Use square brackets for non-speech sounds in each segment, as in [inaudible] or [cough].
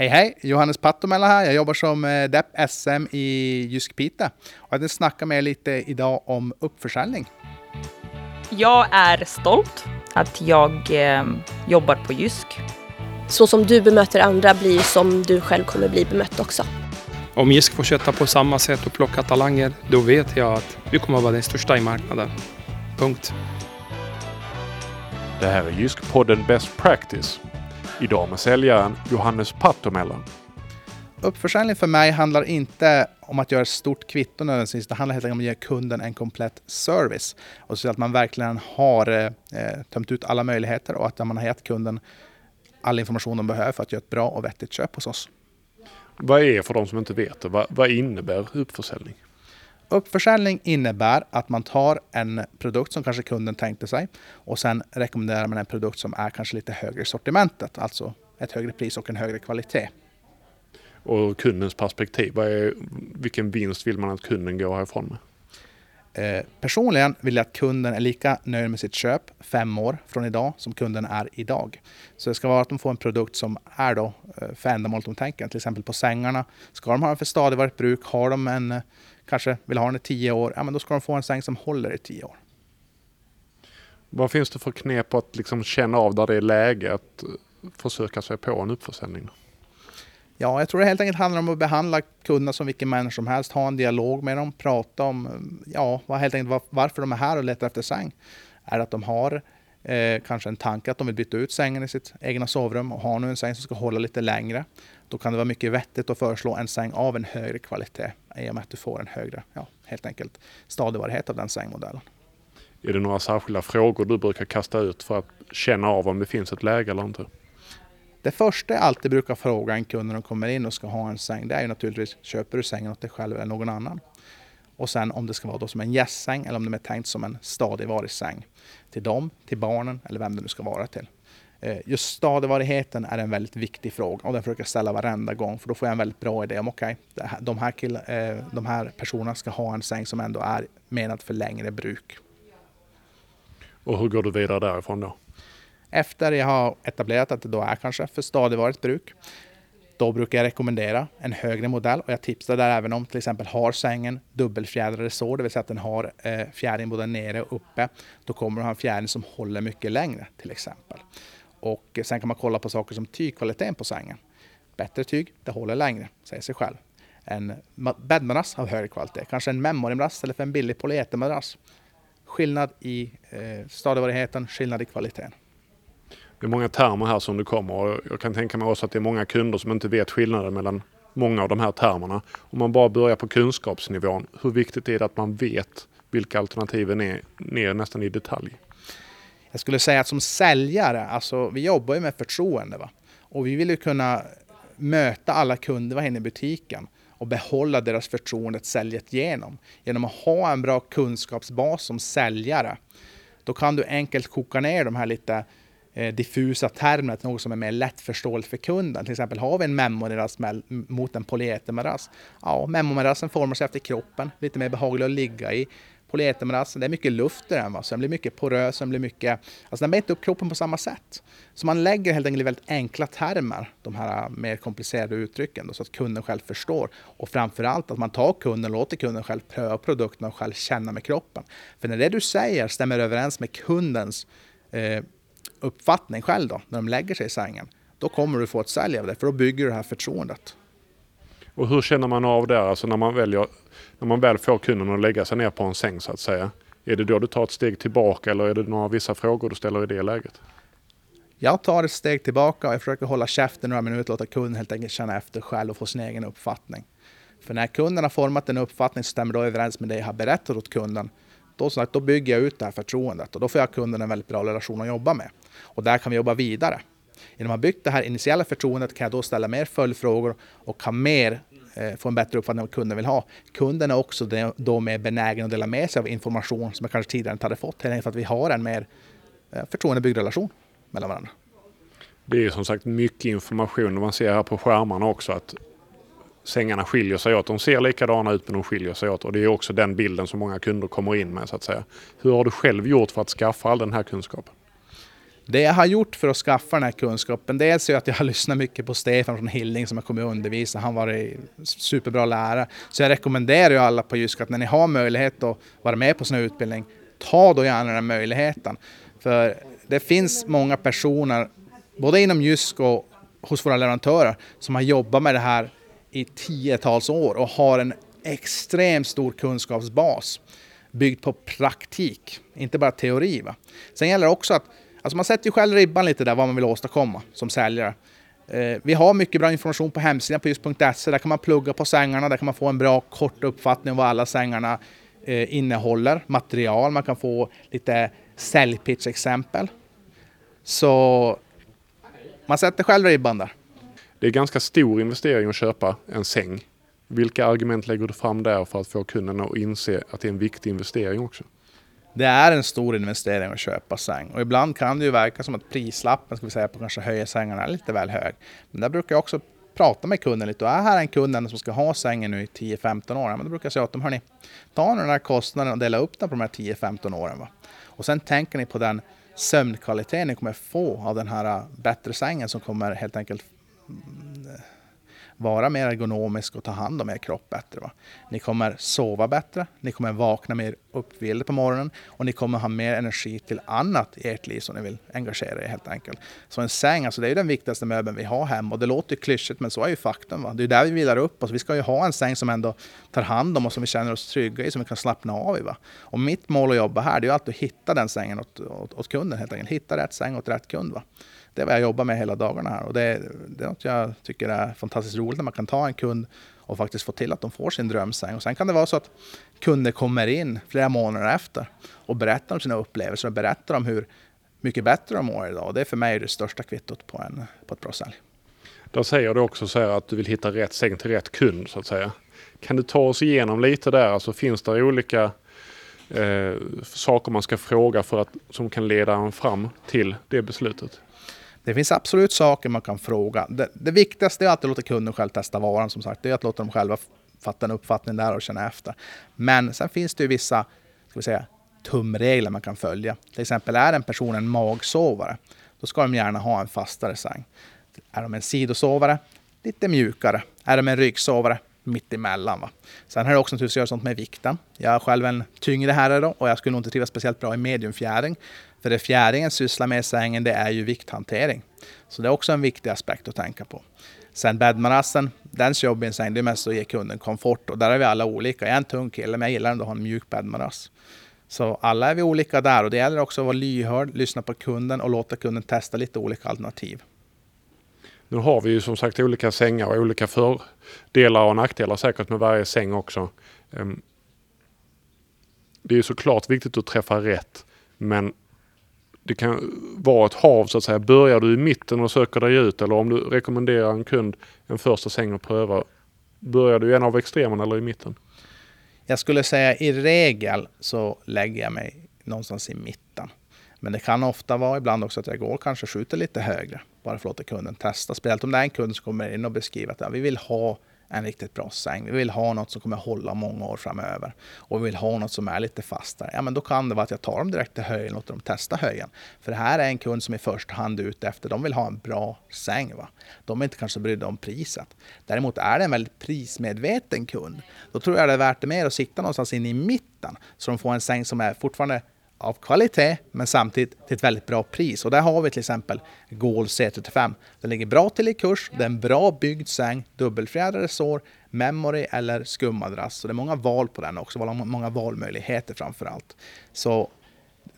Hej hej! Johannes Pattomella här. Jag jobbar som eh, DEP SM i Jysk Piteå. Och jag tänkte snacka med er lite idag om uppförsäljning. Jag är stolt att jag eh, jobbar på Jysk. Så som du bemöter andra blir som du själv kommer bli bemött också. Om Jysk fortsätter på samma sätt och plocka talanger, då vet jag att vi kommer att vara den största i marknaden. Punkt. Det här är Jysk-podden Best Practice. Idag med säljaren Johannes Pattomella. Uppförsäljning för mig handlar inte om att göra ett stort kvitto nödvändigtvis. Det handlar helt enkelt om att ge kunden en komplett service. Och så att man verkligen har eh, tömt ut alla möjligheter och att man har gett kunden all information de behöver för att göra ett bra och vettigt köp hos oss. Vad är, för de som inte vet det, vad, vad innebär uppförsäljning? Uppförsäljning innebär att man tar en produkt som kanske kunden tänkte sig och sen rekommenderar man en produkt som är kanske lite högre i sortimentet, alltså ett högre pris och en högre kvalitet. Och kundens perspektiv, vad är, vilken vinst vill man att kunden går härifrån med? Eh, personligen vill jag att kunden är lika nöjd med sitt köp fem år från idag som kunden är idag. Så det ska vara att de får en produkt som är då eh, för ändamålet de tänker. Till exempel på sängarna. Ska de ha den för stadigvarigt bruk, har de en, eh, kanske vill ha den i tio år, ja men då ska de få en säng som håller i tio år. Vad finns det för knep att liksom känna av där det är läge att eh, försöka sig på en uppförsäljning? Ja, jag tror det helt enkelt handlar om att behandla kunderna som vilken människa som helst. Ha en dialog med dem, prata om ja, helt enkelt varför de är här och letar efter säng. Är det att de har eh, kanske en tanke att de vill byta ut sängen i sitt egna sovrum och har nu en säng som ska hålla lite längre. Då kan det vara mycket vettigt att föreslå en säng av en högre kvalitet i och med att du får en högre, ja, helt enkelt stadigvarighet av den sängmodellen. Är det några särskilda frågor du brukar kasta ut för att känna av om det finns ett läge eller inte? Det första jag alltid brukar fråga en kund när de kommer in och ska ha en säng, det är ju naturligtvis, köper du sängen åt dig själv eller någon annan? Och sen om det ska vara då som en gästsäng eller om det är tänkt som en stadigvarig säng. Till dem, till barnen eller vem det nu ska vara till. Eh, just stadigvarigheten är en väldigt viktig fråga och den försöker jag ställa varenda gång för då får jag en väldigt bra idé om okej, okay, de, här eh, de här personerna ska ha en säng som ändå är menad för längre bruk. Och hur går du vidare därifrån då? Efter jag har etablerat att det då är kanske för stadigvarigt bruk, då brukar jag rekommendera en högre modell och jag tipsar där även om till exempel har sängen dubbelfjädrade sår, det vill säga att den har eh, fjädring både nere och uppe. Då kommer du ha en fjädring som håller mycket längre till exempel. Och sen kan man kolla på saker som tygkvaliteten på sängen. Bättre tyg, det håller längre, säger sig själv. En bäddmadrass av högre kvalitet, kanske en memorymadrass eller för en billig polyetermadrass. Skillnad i eh, stadigvarigheten, skillnad i kvaliteten. Det är många termer här som du kommer och jag kan tänka mig också att det är många kunder som inte vet skillnaden mellan många av de här termerna. Om man bara börjar på kunskapsnivån, hur viktigt är det att man vet vilka alternativen är ner nästan i detalj? Jag skulle säga att som säljare, alltså vi jobbar ju med förtroende va? och vi vill ju kunna möta alla kunder vad inne i butiken och behålla deras förtroende säljet genom. Genom att ha en bra kunskapsbas som säljare, då kan du enkelt koka ner de här lite Eh, diffusa termer till något som är mer lättförståeligt för kunden. Till exempel har vi en memomadrass mot en polyetermadrass. Ja, memomadrassen formar sig efter kroppen, lite mer behaglig att ligga i. Polyetermadrassen, det är mycket luft i den, va? så den blir mycket porös, den blir mycket... Alltså den bär inte upp kroppen på samma sätt. Så man lägger helt enkelt i väldigt enkla termer, de här eh, mer komplicerade uttrycken, då, så att kunden själv förstår. Och framför allt att man tar kunden, låter kunden själv pröva produkten och själv känna med kroppen. För när det du säger stämmer överens med kundens eh, uppfattning själv då, när de lägger sig i sängen, då kommer du få ett sälj av det, för då bygger du det här förtroendet. Och hur känner man av det, alltså när man, väljer, när man väl får kunden att lägga sig ner på en säng så att säga? Är det då du tar ett steg tillbaka eller är det några vissa frågor du ställer i det läget? Jag tar ett steg tillbaka och jag försöker hålla käften några minuter och låta kunden helt enkelt känna efter själv och få sin egen uppfattning. För när kunden har format en uppfattning som stämmer då överens med det jag har berättat åt kunden, då, sagt, då bygger jag ut det här förtroendet och då får jag kunden en väldigt bra relation att jobba med. Och där kan vi jobba vidare. Genom att ha byggt det här initiala förtroendet kan jag då ställa mer följdfrågor och kan mer, eh, få en bättre uppfattning om vad kunden vill ha. Kunden är också då mer benägen att dela med sig av information som jag kanske tidigare inte hade fått. Helt enkelt för att vi har en mer eh, förtroendebyggd relation mellan varandra. Det är som sagt mycket information. Man ser här på skärmarna också att sängarna skiljer sig åt. De ser likadana ut men de skiljer sig åt och det är också den bilden som många kunder kommer in med så att säga. Hur har du själv gjort för att skaffa all den här kunskapen? Det jag har gjort för att skaffa den här kunskapen, dels är att jag har lyssnat mycket på Stefan från Hilling som har kommit och undervisat. Han var en superbra lärare. Så jag rekommenderar ju alla på Jysk att när ni har möjlighet att vara med på sån här utbildning, ta då gärna den möjligheten. För det finns många personer, både inom Jysk och hos våra leverantörer, som har jobbat med det här i tiotals år och har en extremt stor kunskapsbas byggd på praktik, inte bara teori. Va? Sen gäller det också att alltså man sätter ju själv ribban lite där vad man vill åstadkomma som säljare. Eh, vi har mycket bra information på hemsidan på just.se. Där kan man plugga på sängarna, där kan man få en bra kort uppfattning om vad alla sängarna eh, innehåller, material, man kan få lite säljpitch-exempel. Så man sätter själv ribban där. Det är ganska stor investering att köpa en säng. Vilka argument lägger du fram där för att få kunden att inse att det är en viktig investering också? Det är en stor investering att köpa säng och ibland kan det ju verka som att prislappen ska vi säga, på kanske höja sängarna är lite väl hög. Men där brukar jag också prata med kunden lite och är här en kund som ska ha sängen nu i 10-15 år, men då brukar jag säga åt dem, hörni, ta den här kostnaden och dela upp den på de här 10-15 åren. Va? Och sen tänker ni på den sömnkvalitet ni kommer få av den här äh, bättre sängen som kommer helt enkelt Eh, vara mer ergonomisk och ta hand om er kropp bättre. Va? Ni kommer sova bättre, ni kommer vakna mer uppvilda på morgonen och ni kommer ha mer energi till annat i ert liv som ni vill engagera er helt enkelt. Så en säng, alltså det är ju den viktigaste möbeln vi har hemma och det låter klyschigt men så är ju faktum. Va? Det är där vi vilar upp oss. Vi ska ju ha en säng som ändå tar hand om oss, som vi känner oss trygga i, som vi kan slappna av i. Va? Och mitt mål att jobba här det är ju alltid att hitta den sängen åt, åt, åt kunden helt enkelt. Hitta rätt säng åt rätt kund. Va? Det är vad jag jobbar med hela dagarna här. Och det, det är något jag tycker är fantastiskt roligt när man kan ta en kund och faktiskt få till att de får sin drömsäng. Och sen kan det vara så att kunder kommer in flera månader efter och berättar om sina upplevelser och berättar om hur mycket bättre de mår idag. Och det är för mig det största kvittot på, en, på ett bra sälj. Då säger du också så att du vill hitta rätt säng till rätt kund så att säga. Kan du ta oss igenom lite där? Alltså finns det olika eh, saker man ska fråga för att, som kan leda en fram till det beslutet? Det finns absolut saker man kan fråga. Det, det viktigaste är att låta kunden själv testa varan som sagt. Det är att låta dem själva fatta en uppfattning där och känna efter. Men sen finns det ju vissa ska vi säga, tumregler man kan följa. Till exempel är en person en magsovare, då ska de gärna ha en fastare säng. Är de en sidosovare, lite mjukare. Är de en ryggsovare, mitt emellan. Va? Sen har det också naturligtvis att göra sånt med vikten. Jag är själv en tyngre herre då och jag skulle nog inte trivas speciellt bra i mediumfjäring. För det fjäringen sysslar med i sängen det är ju vikthantering. Så det är också en viktig aspekt att tänka på. Sen bäddmadrassen, dens jobb i en säng det är mest att ge kunden komfort och där är vi alla olika. Jag är en tung kille men jag gillar ändå att ha en mjuk bäddmadrass. Så alla är vi olika där och det gäller också att vara lyhörd, lyssna på kunden och låta kunden testa lite olika alternativ. Nu har vi ju som sagt olika sängar och olika fördelar och nackdelar säkert med varje säng också. Ehm, det är såklart viktigt att träffa rätt men det kan vara ett hav så att säga. Börjar du i mitten och söker dig ut eller om du rekommenderar en kund en första säng att pröva. Börjar du i en av extremerna eller i mitten? Jag skulle säga i regel så lägger jag mig någonstans i mitten. Men det kan ofta vara ibland också att jag går kanske skjuter lite högre. Bara för att låta kunden testa. Speciellt om det är en kund som kommer in och beskriver att ja, vi vill ha en riktigt bra säng. Vi vill ha något som kommer hålla många år framöver. Och vi vill ha något som är lite fastare. Ja, men då kan det vara att jag tar dem direkt till höjen och låter dem testa höjen. För det här är en kund som i första hand är ute efter, de vill ha en bra säng. Va? De är inte kanske brydda om priset. Däremot är det en väldigt prismedveten kund. Då tror jag det är värt det mer att sitta någonstans inne i mitten. Så de får en säng som är fortfarande av kvalitet men samtidigt till ett väldigt bra pris. Och där har vi till exempel Gol C35. Den ligger bra till i kurs, det är en bra byggd säng, dubbelfjädrade sår, memory eller skummadrass. Så det är många val på den också, många valmöjligheter framför allt. Så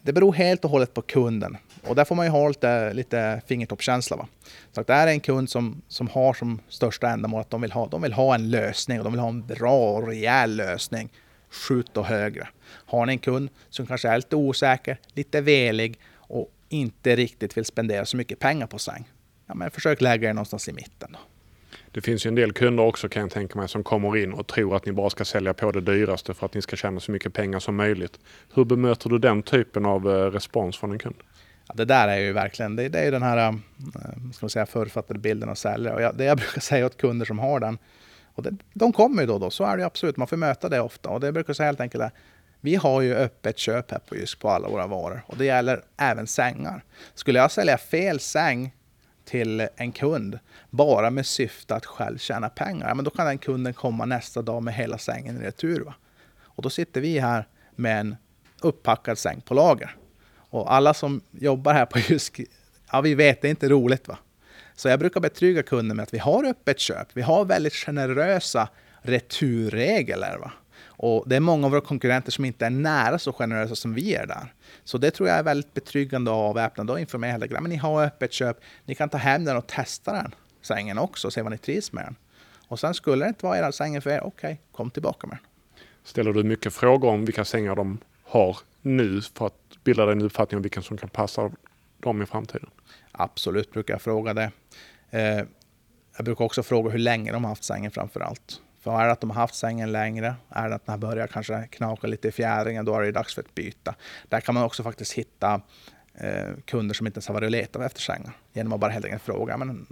det beror helt och hållet på kunden och där får man ju ha lite, lite fingertoppskänsla. Va? Så att det är en kund som, som har som största ändamål att de vill, ha, de vill ha en lösning och de vill ha en bra och rejäl lösning skjut då högre. Har ni en kund som kanske är lite osäker, lite velig och inte riktigt vill spendera så mycket pengar på säng. Ja, men försök lägga er någonstans i mitten. Då. Det finns ju en del kunder också kan jag tänka mig som kommer in och tror att ni bara ska sälja på det dyraste för att ni ska tjäna så mycket pengar som möjligt. Hur bemöter du den typen av eh, respons från en kund? Ja, det där är ju verkligen, det, det är ju den här äh, ska man säga, författade bilden av säljare. Och jag, det jag [laughs] brukar säga åt kunder som har den, och det, de kommer ju då och då, så är det absolut. Man får möta det ofta. Och det brukar säga helt enkelt vi har ju öppet köp här på Jysk på alla våra varor och det gäller även sängar. Skulle jag sälja fel säng till en kund bara med syfte att själv tjäna pengar, men då kan den kunden komma nästa dag med hela sängen i retur. Va? Och då sitter vi här med en upppackad säng på lager. Och alla som jobbar här på Jysk, ja vi vet, det är inte roligt va. Så jag brukar betrygga kunden med att vi har öppet köp. Vi har väldigt generösa returregler. Va? Och det är många av våra konkurrenter som inte är nära så generösa som vi är där. Så det tror jag är väldigt betryggande och avväpnande. Då informerar hela Men ni har öppet köp. Ni kan ta hem den och testa den, sängen också, och se vad ni trivs med den. Och sen skulle det inte vara era sängen för er, okej, okay, kom tillbaka med den. Ställer du mycket frågor om vilka sängar de har nu för att bilda dig en uppfattning om vilken som kan passa dem i framtiden? Absolut brukar jag fråga det. Eh, jag brukar också fråga hur länge de har haft sängen framför allt. För är det att de har haft sängen längre, är det att den börjar kanske knaka lite i fjädringen, då är det dags för ett byte. Där kan man också faktiskt hitta eh, kunder som inte ens har varit och letat efter sängar genom att bara helt enkelt fråga. Men,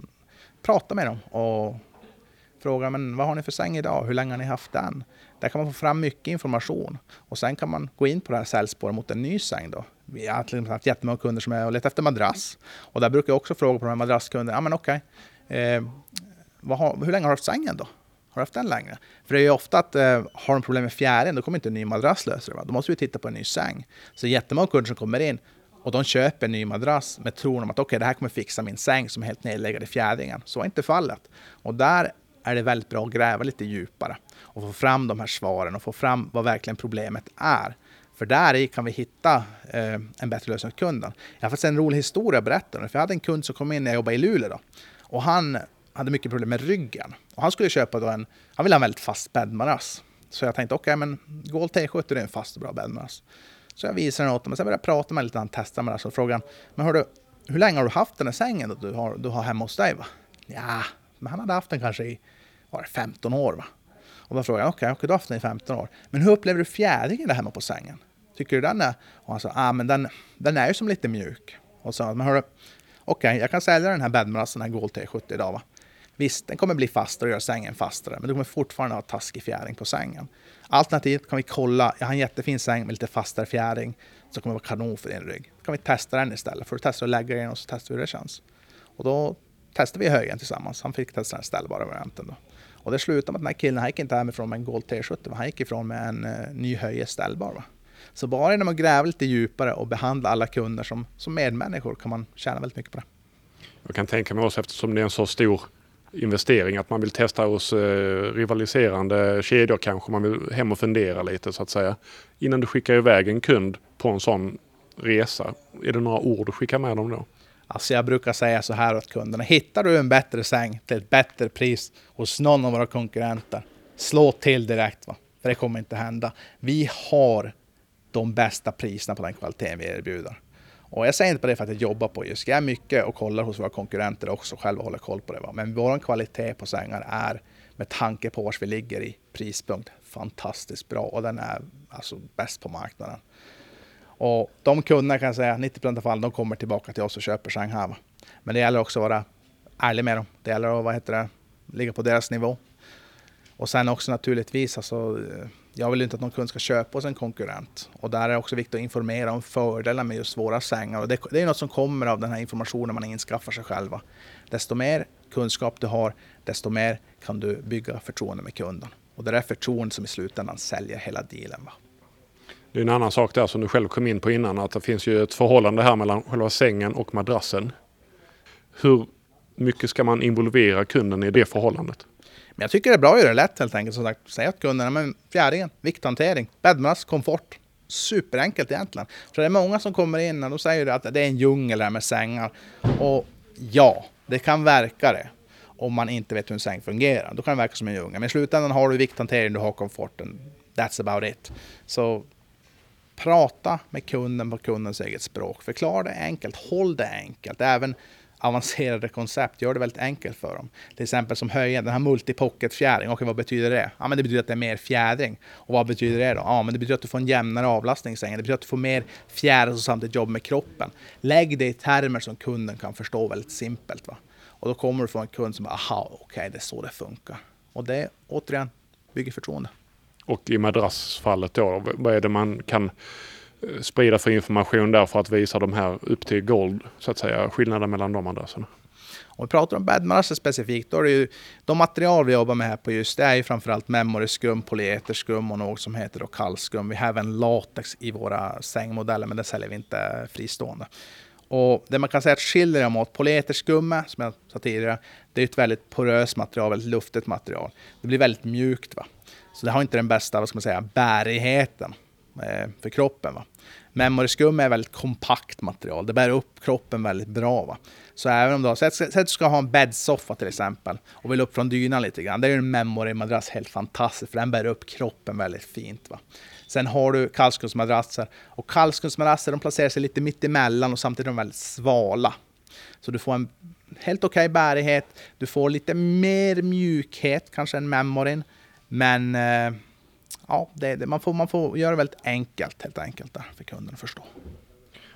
prata med dem och fråga men vad har ni för säng idag? Hur länge har ni haft den? Där kan man få fram mycket information och sen kan man gå in på det här säljspåret mot en ny säng. Då. Vi har till exempel haft jättemånga kunder som har letat efter madrass och där brukar jag också fråga på de här madrasskunderna. Ja, men okej, eh, hur länge har du haft sängen då? Har du haft den längre? För det är ju ofta att eh, har de problem med fjärilen, då kommer inte en ny madrass lösa det. Va? Då måste vi titta på en ny säng. Så jättemånga kunder som kommer in och de köper en ny madrass med tron om att okej, okay, det här kommer fixa min säng som är helt nedläggad i fjädringen. Så är inte fallet. Och där är det väldigt bra att gräva lite djupare och få fram de här svaren och få fram vad verkligen problemet är. För där i kan vi hitta eh, en bättre lösning åt kunden. Jag har faktiskt en rolig historia att berätta. För jag hade en kund som kom in när jag jobbade i Luleå. Då, och han hade mycket problem med ryggen. Och han skulle köpa då en, han ville ha en väldigt fast bäddmadrass. Så jag tänkte, okej, okay, men Gold T70 är en fast och bra bäddmadrass. Så jag visade den åt honom och sen började jag prata med honom lite, han testade med den. Frågade men hörru, hur länge har du haft den här sängen då du har, du har hemma hos dig? Va? Ja, men han hade haft den kanske i var 15 år. Va? Och då frågade jag, okej, okay, du har haft den i 15 år. Men hur upplever du fjädringen där hemma på sängen? Tycker du den är? Och han sa, ah, men den, den är ju som lite mjuk. Och sa, men hörru, okej, okay, jag kan sälja den här bäddmadrassen, den här Gold T70 idag va? Visst, den kommer bli fastare och göra sängen fastare, men du kommer fortfarande ha taskig fjäring på sängen. Alternativt kan vi kolla, jag har en jättefin säng med lite fastare fjäring som kommer vara kanon för din rygg. Då kan vi testa den istället. Får du testa att lägga den och så testar vi hur det känns. Och då testade vi högen tillsammans. Han fick testa den ställbara varianten då. Och det slutade med att den här killen, han gick inte hemifrån med en Gold T70, han gick ifrån med en uh, ny höje ställbar. Va? Så bara genom att gräva lite djupare och behandla alla kunder som, som medmänniskor kan man tjäna väldigt mycket på det. Jag kan tänka mig också eftersom det är en så stor investering. Att man vill testa hos eh, rivaliserande kedjor kanske. Man vill hem och fundera lite så att säga. Innan du skickar iväg en kund på en sån resa. Är det några ord du skickar med dem då? Alltså jag brukar säga så här åt kunderna. Hittar du en bättre säng till ett bättre pris hos någon av våra konkurrenter, slå till direkt. Va? För det kommer inte hända. Vi har de bästa priserna på den kvaliteten vi erbjuder. Och jag säger inte på det för att jag jobbar på just. Jag är mycket och kollar hos våra konkurrenter också själv och håller koll på det. Va? Men vår kvalitet på sängar är med tanke på var vi ligger i prispunkt fantastiskt bra och den är alltså bäst på marknaden. Och de kunderna kan jag säga, 90 av fallen, de kommer tillbaka till oss och köper säng här. Va? Men det gäller också att vara ärlig med dem. Det gäller att vad heter det, ligga på deras nivå. Och sen också naturligtvis, alltså, eh, jag vill inte att någon kund ska köpa hos en konkurrent. Och där är det också viktigt att informera om fördelar med just våra sängar. Och det, det är något som kommer av den här informationen man inskaffar sig själva. Desto mer kunskap du har, desto mer kan du bygga förtroende med kunden. Och det är förtroende som i slutändan säljer hela dealen. Va? Det är en annan sak där som du själv kom in på innan, att det finns ju ett förhållande här mellan själva sängen och madrassen. Hur mycket ska man involvera kunden i det förhållandet? Men jag tycker det är bra att göra det lätt helt enkelt. Som sagt, säg åt kunderna, men fjäringen, vikthantering, bäddmask, komfort. Superenkelt egentligen. För det är många som kommer in och de säger att det är en djungel här med sängar. Och ja, det kan verka det. Om man inte vet hur en säng fungerar. Då kan det verka som en djungel. Men i slutändan har du vikthantering, du har komforten. That's about it. Så prata med kunden på kundens eget språk. Förklara det enkelt, håll det enkelt. Även avancerade koncept, gör det väldigt enkelt för dem. Till exempel som höjen, den här multipocket fjädring. Okej, vad betyder det? Ja, men det betyder att det är mer fjädring. Och vad betyder det då? Ja, men det betyder att du får en jämnare avlastning i sängen. Det betyder att du får mer fjäder och samtidigt jobbar med kroppen. Lägg det i termer som kunden kan förstå väldigt simpelt. Va? Och då kommer du få en kund som bara, aha, okej, okay, det är så det funkar. Och det återigen bygger förtroende. Och i madrassfallet då, vad är det man kan Eh, sprida för information där för att visa de här upp till gold, så att säga, skillnaden mellan de adresserna. Om vi pratar om bäddmadrasser specifikt, då är det ju de material vi jobbar med här på just det är ju framförallt memoryskum, polyeterskum och något som heter då kallskum. Vi har även latex i våra sängmodeller, men det säljer vi inte fristående. Och det man kan säga att skiljer dem åt, polyeterskummet som jag sa tidigare, det är ett väldigt poröst material, väldigt luftigt material. Det blir väldigt mjukt. Va? Så det har inte den bästa vad ska man säga, bärigheten eh, för kroppen. Va? Memory skum är väldigt kompakt material. Det bär upp kroppen väldigt bra. Va? Så även om du, har, säg, att du ska ha en bäddsoffa till exempel och vill upp från dynan lite grann. Det är en memory-madrass helt fantastisk för den bär upp kroppen väldigt fint. Va? Sen har du kallskumsmadrasser och kallskumsmadrasser de placerar sig lite mitt emellan och samtidigt är de väldigt svala. Så du får en helt okej okay bärighet. Du får lite mer mjukhet kanske än memoryn. Men eh, ja, det, det, man, får, man får göra det väldigt enkelt helt enkelt där för kunden att förstå.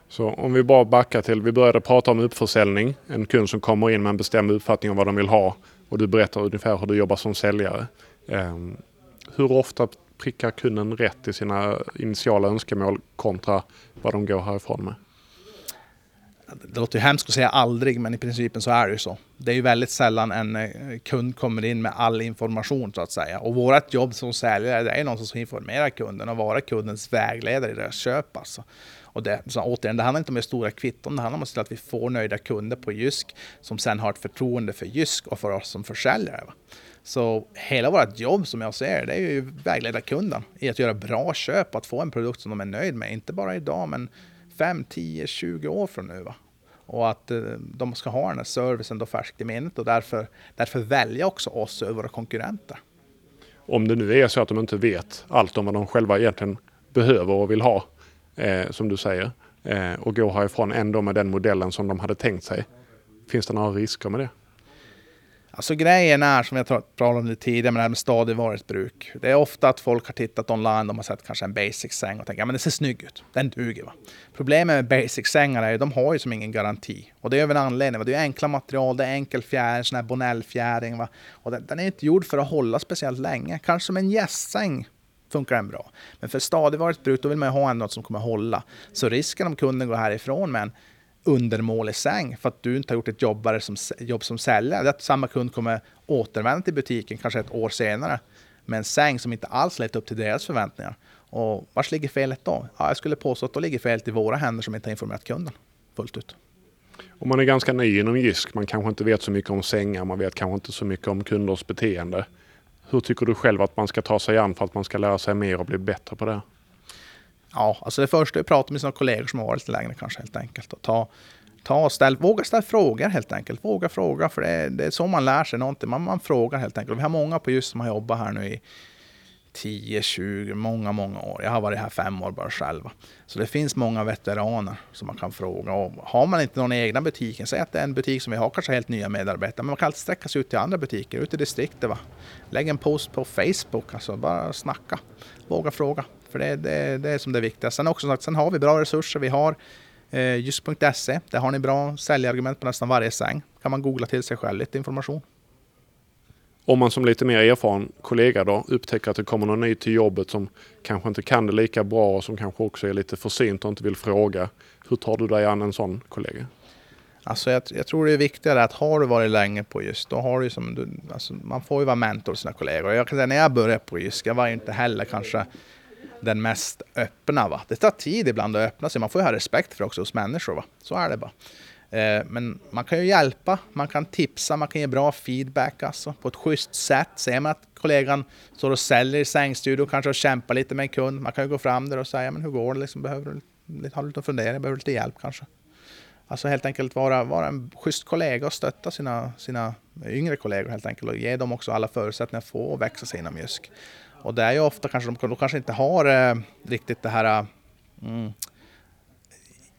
Så om vi bara backar till, vi började prata om uppförsäljning. En kund som kommer in med en bestämd uppfattning om vad de vill ha och du berättar ungefär hur du jobbar som säljare. Um, hur ofta prickar kunden rätt i sina initiala önskemål kontra vad de går härifrån med? Det låter ju hemskt att säga aldrig, men i principen så är det ju så. Det är ju väldigt sällan en eh, kund kommer in med all information så att säga. Och vårt jobb som säljare det är någon som ska informera kunden och vara kundens vägledare i deras köp. Alltså. Och det, så återigen, det handlar inte om stora kvitton, det handlar om att se till att vi får nöjda kunder på Jysk som sen har ett förtroende för Jysk och för oss som försäljare. Va? Så hela vårt jobb som jag ser det är ju vägleda kunden i att göra bra köp och att få en produkt som de är nöjd med. Inte bara idag men 5, 10, 20 år från nu. Va? Och att eh, de ska ha den här servicen då färskt i minnet och därför, därför välja också oss över våra konkurrenter. Om det nu är så att de inte vet allt om vad de själva egentligen behöver och vill ha, eh, som du säger, eh, och går härifrån ändå med den modellen som de hade tänkt sig. Finns det några risker med det? Alltså grejen är, som jag pratade om det tidigare, med det här med stadigvarigt bruk. Det är ofta att folk har tittat online, de har sett kanske en basic-säng och tänkt att ja, det ser snygg ut, den duger. Va? Problemet med basic-sängar är att de har ju som ingen garanti. Och det är av en anledning. Va? Det är enkla material, det är enkel fjäring, sån här Bonell-fjäring. Och den, den, är inte gjord för att hålla speciellt länge. Kanske som en gästsäng funkar den bra. Men för stadigvarigt bruk, då vill man ju ha något som kommer hålla. Så risken om kunden går härifrån med en undermålig säng för att du inte har gjort ett jobbare som, jobb som säljare. Det är att samma kund kommer återvända till butiken kanske ett år senare med en säng som inte alls lett upp till deras förväntningar. Och vars ligger felet då? Ja, jag skulle påstå att då ligger felet i våra händer som inte har informerat kunden fullt ut. Om man är ganska ny inom Jysk, man kanske inte vet så mycket om sängar, man vet kanske inte så mycket om kunders beteende. Hur tycker du själv att man ska ta sig an för att man ska lära sig mer och bli bättre på det? Ja, alltså det första är att prata med sina kollegor som har varit lite längre kanske helt enkelt. Och ta, ta och ställ, våga ställa frågor helt enkelt. Våga fråga, för det är, det är så man lär sig någonting. Man, man frågar helt enkelt. Vi har många på just som har jobbat här nu i 10, 20, många, många år. Jag har varit här fem år bara själva. Så det finns många veteraner som man kan fråga. Och har man inte någon egna butiken, säg att det är en butik som vi har kanske helt nya medarbetare, men man kan alltid sträcka sig ut till andra butiker, ut i distriktet. Va? Lägg en post på Facebook, alltså bara snacka. Våga fråga. För det, det, det är som det viktiga. Sen också sagt, sen har vi bra resurser. Vi har eh, just.se. Där har ni bra säljargument på nästan varje säng. kan man googla till sig själv lite information. Om man som lite mer erfaren kollega då upptäcker att det kommer någon ny till jobbet som kanske inte kan det lika bra och som kanske också är lite försynt och inte vill fråga. Hur tar du dig an en sån kollega? Alltså jag, jag, tror det är viktigare att har du varit länge på just, då har du som du, alltså man får ju vara mentor till sina kollegor. Jag kan säga när jag började på just, jag var ju inte heller kanske den mest öppna. Va? Det tar tid ibland att öppna sig. Man får ju ha respekt för det också hos människor. Va? Så är det bara. Eh, men man kan ju hjälpa, man kan tipsa, man kan ge bra feedback alltså, på ett schysst sätt. Ser man att kollegan står och säljer i sängstudio kanske och kämpar lite med en kund. Man kan ju gå fram där och säga, men hur går det? Liksom, behöver du ha lite funderingar? Behöver du lite hjälp kanske? Alltså helt enkelt vara, vara en schysst kollega och stötta sina, sina yngre kollegor helt enkelt och ge dem också alla förutsättningar att få växa sig inom Jysk. Och det är ju ofta kanske de, de kanske inte har eh, riktigt det här... Eh, mm,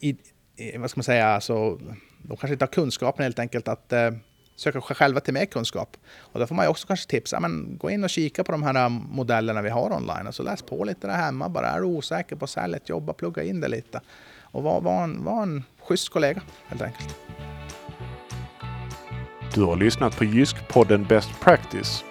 i, Eh, vad ska man säga? Alltså, de kanske inte har kunskapen helt enkelt att eh, söka själva till mer kunskap. Och då får man ju också kanske tipsa, men gå in och kika på de här eh, modellerna vi har online. Alltså läs på lite där hemma bara. Är du osäker på säljet, jobba, plugga in det lite. Och var, var, en, var en schysst kollega helt enkelt. Du har lyssnat på Jysk-podden Best Practice.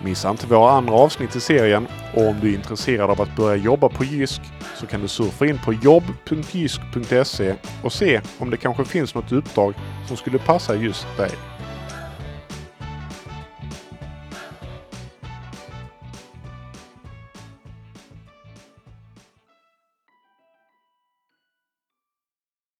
Missa inte våra andra avsnitt i serien och om du är intresserad av att börja jobba på Jysk så kan du surfa in på jobb.jysk.se och se om det kanske finns något uppdrag som skulle passa just dig.